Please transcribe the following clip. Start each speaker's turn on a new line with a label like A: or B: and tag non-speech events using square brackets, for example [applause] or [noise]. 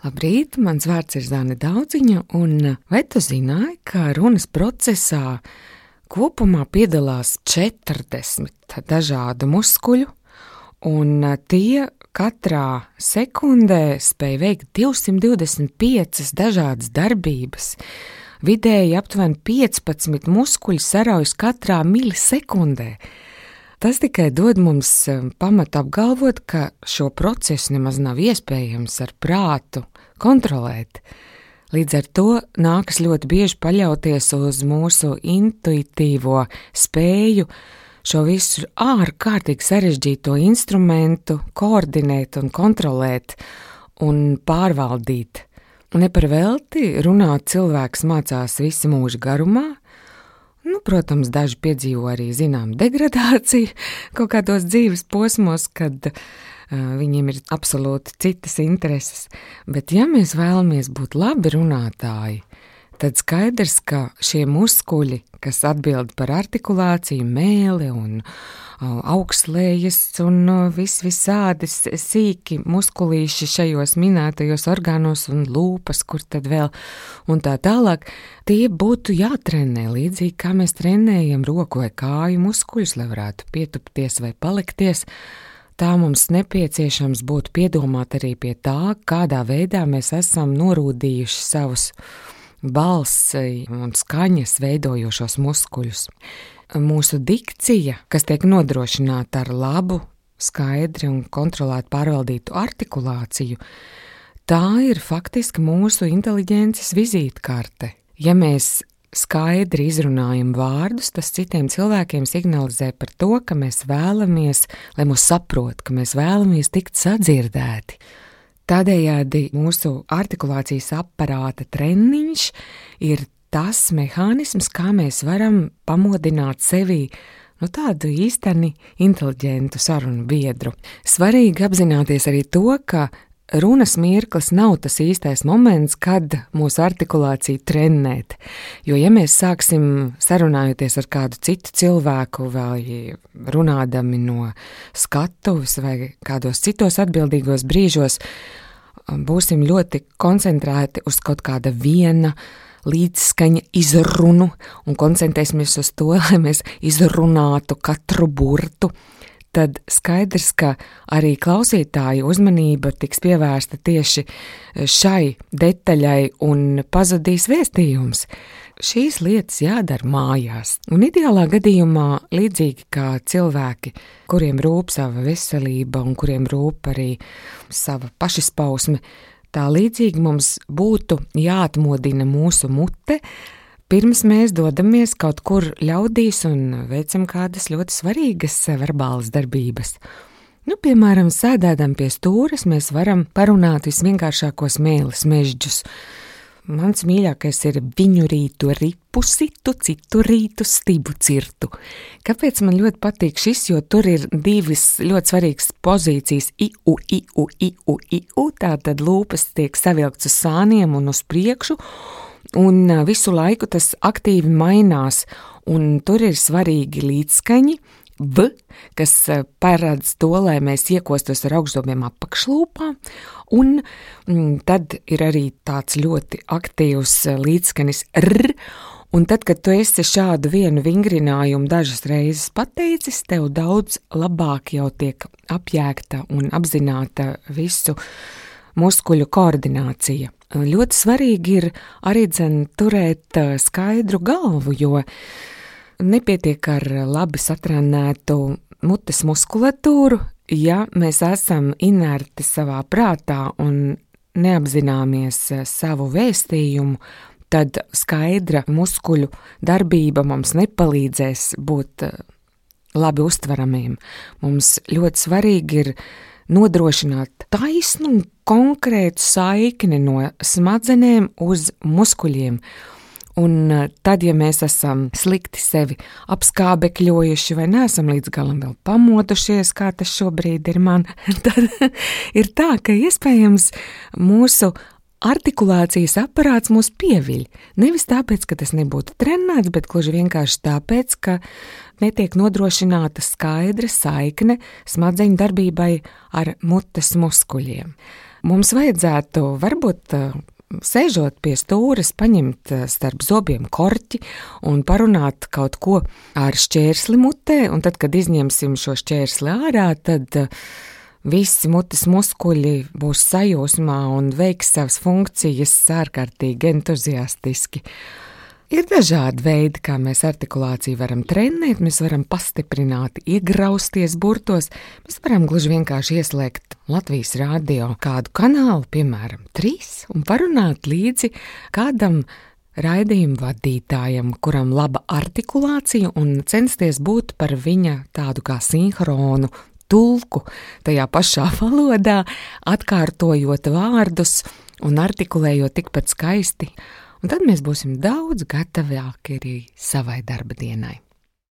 A: Labrīt, mans vārds ir Zana Daudziņa, un vai tu zināji, ka runas procesā kopumā piedalās 40 dažādu muskuļu, un tie katrā sekundē spēj veikt 225 dažādas darbības. Vidēji aptuveni 15 muskuļi saraujas katrā milisekundē. Tas tikai dod mums um, pamatu apgalvot, ka šo procesu nemaz nav iespējams ar prātu kontrolēt. Līdz ar to nākas ļoti bieži paļauties uz mūsu intuitīvo spēju šo visu ārkārtīgi sarežģīto instrumentu koordinēt un kontrolēt un pārvaldīt. Ne par velti runāt cilvēks mācās visu mūžu garumā, Nu, protams, daži piedzīvo arī zināmu degradāciju [laughs] kaut kādos dzīves posmos, kad viņiem ir absolūti citas intereses. Bet, ja mēs vēlamies būt labi runātāji, tad skaidrs, ka šie muskuļi, kas atbild par artikulāciju, mēli un augslējas un vis visādi sīki muskulīši šajos minētajos orgānos un lūpas, kur tad vēl un tā tālāk, tie būtu jātrenē līdzīgi kā mēs trenējam roku vai kāju muskuļus, lai varētu pietupties vai palikties. Tā mums nepieciešams būtu piedomāt arī pie tā, kādā veidā mēs esam norūdījuši savus balss un skaņas veidojošos muskuļus. Mūsu dikcija, kas tiek nodrošināta ar labu, skaidri un kontrolēti pārvaldītu artikulāciju, tā ir faktiski mūsu inteliģences vizītkarte. Ja mēs skaidri izrunājam vārdus, tas citiem cilvēkiem signalizē par to, ka mēs vēlamies, lai mūs saprot, ka mēs vēlamies tikt sadzirdēti. Tādējādi mūsu artikulācijas aparāta treniņš ir tas mehānisms, kā mēs varam pamodināt sevi nu, tādu īsteni inteliģentu sarunu biedru. Svarīgi apzināties arī to, ka runas mirklis nav tas īstais moments, kad mūsu artikulāciju trenēt. Jo, ja mēs sāksim sarunājoties ar kādu citu cilvēku, vai runādami no skatuves vai kādos citos atbildīgos brīžos, būsim ļoti koncentrēti uz kaut kāda viena līdzskaņa izrunu un koncentrēsimies uz to, [laughs] lai mēs izrunātu katru burtu, tad skaidrs, ka arī klausītāju uzmanība tiks pievērsta tieši šai detaļai un pazudīs vēstījums. Šīs lietas jādara mājās, un ideālā gadījumā, līdzīgi kā cilvēki, kuriem rūp sava veselība un kuriem rūp arī sava pašizpausme, tā līdzīgi mums būtu jāatmodina mūsu mute, pirms mēs dodamies kaut kur ļaudīs un veicam kādas ļoti svarīgas verbālas darbības. Nu, piemēram, sēdēdam pie stūres, mēs varam parunāt visvienkāršākos mēlis mežģus Mans mīļākais ir viņu rītu ripu situ, citu rītu stibu cirtu. Kāpēc man ļoti patīk šis, jo tur ir divas ļoti svarīgas pozīcijas - iu, iu, iu, iu, tā tad lūpas tiek savilkts uz sāniem un uz priekšu, un visu laiku tas aktīvi mainās, un tur ir svarīgi līdzskaņi, V, kas paredz to, lai mēs iekostos ar augšdomiem apakšlūpā, un mm, tad ir arī tāds ļoti aktīvs līdzskanis R, un tad, kad tu esi šādu vienu vingrinājumu dažas reizes pateicis, tev daudz labāk jau tiek apjēgta un apzināta visu muskuļu koordinācija. Ļoti svarīgi ir arī dzen turēt skaidru galvu, jo nepietiek ar labi satrenētu mutes muskulatūru, ja mēs esam inerti savā prātā un neapzināmies savu vēstījumu, tad skaidra muskuļu darbība mums nepalīdzēs būt eh, labi uztveramiem. Mums ļoti svarīgi ir nodrošināt taisnu un konkrētu saikni no smadzenēm uz muskuļiem. Un eh, tad, ja mēs esam slikti sevi apskābekļojuši vai neesam līdz galam vēl pamodušies, kā tas šobrīd ir man, [laughs] tad ir tā, ka iespējams mūsu artikulācijas aparāts mūs pieviļ. Nevis tāpēc, ka tas nebūtu trenēts, bet gluži vienkārši tāpēc, ka netiek nodrošināta skaidra saikne smadzeņu darbībai ar mutes muskuļiem. Mums vajadzētu varbūt sēžot pie stūres, paņemt starp zobiem korķi un parunāt kaut ko ar šķērsli mutē, un tad, kad izņemsim šo šķērsli ārā, tad visi mutes muskuļi būs sajūsmā un veiks savas funkcijas ārkārtīgi entuziastiski. Ir dažādi veidi, kā mēs artikulāciju varam trenēt. Mēs varam pastiprināt, iegrauzties burtos. Mēs varam gluži vienkārši ieslēgt Latvijas rādio kādu kanālu, piemēram, trīs, un parunāt līdzi kādam raidījuma vadītājam, kuram laba artikulācija, un censties būt par viņa tādu kā sinhronu tulku tajā pašā [laughs] valodā, atkārtojot vārdus un artikulējot tikpat skaisti un tad mēs būsim daudz gatavāki arī savai darba dienai.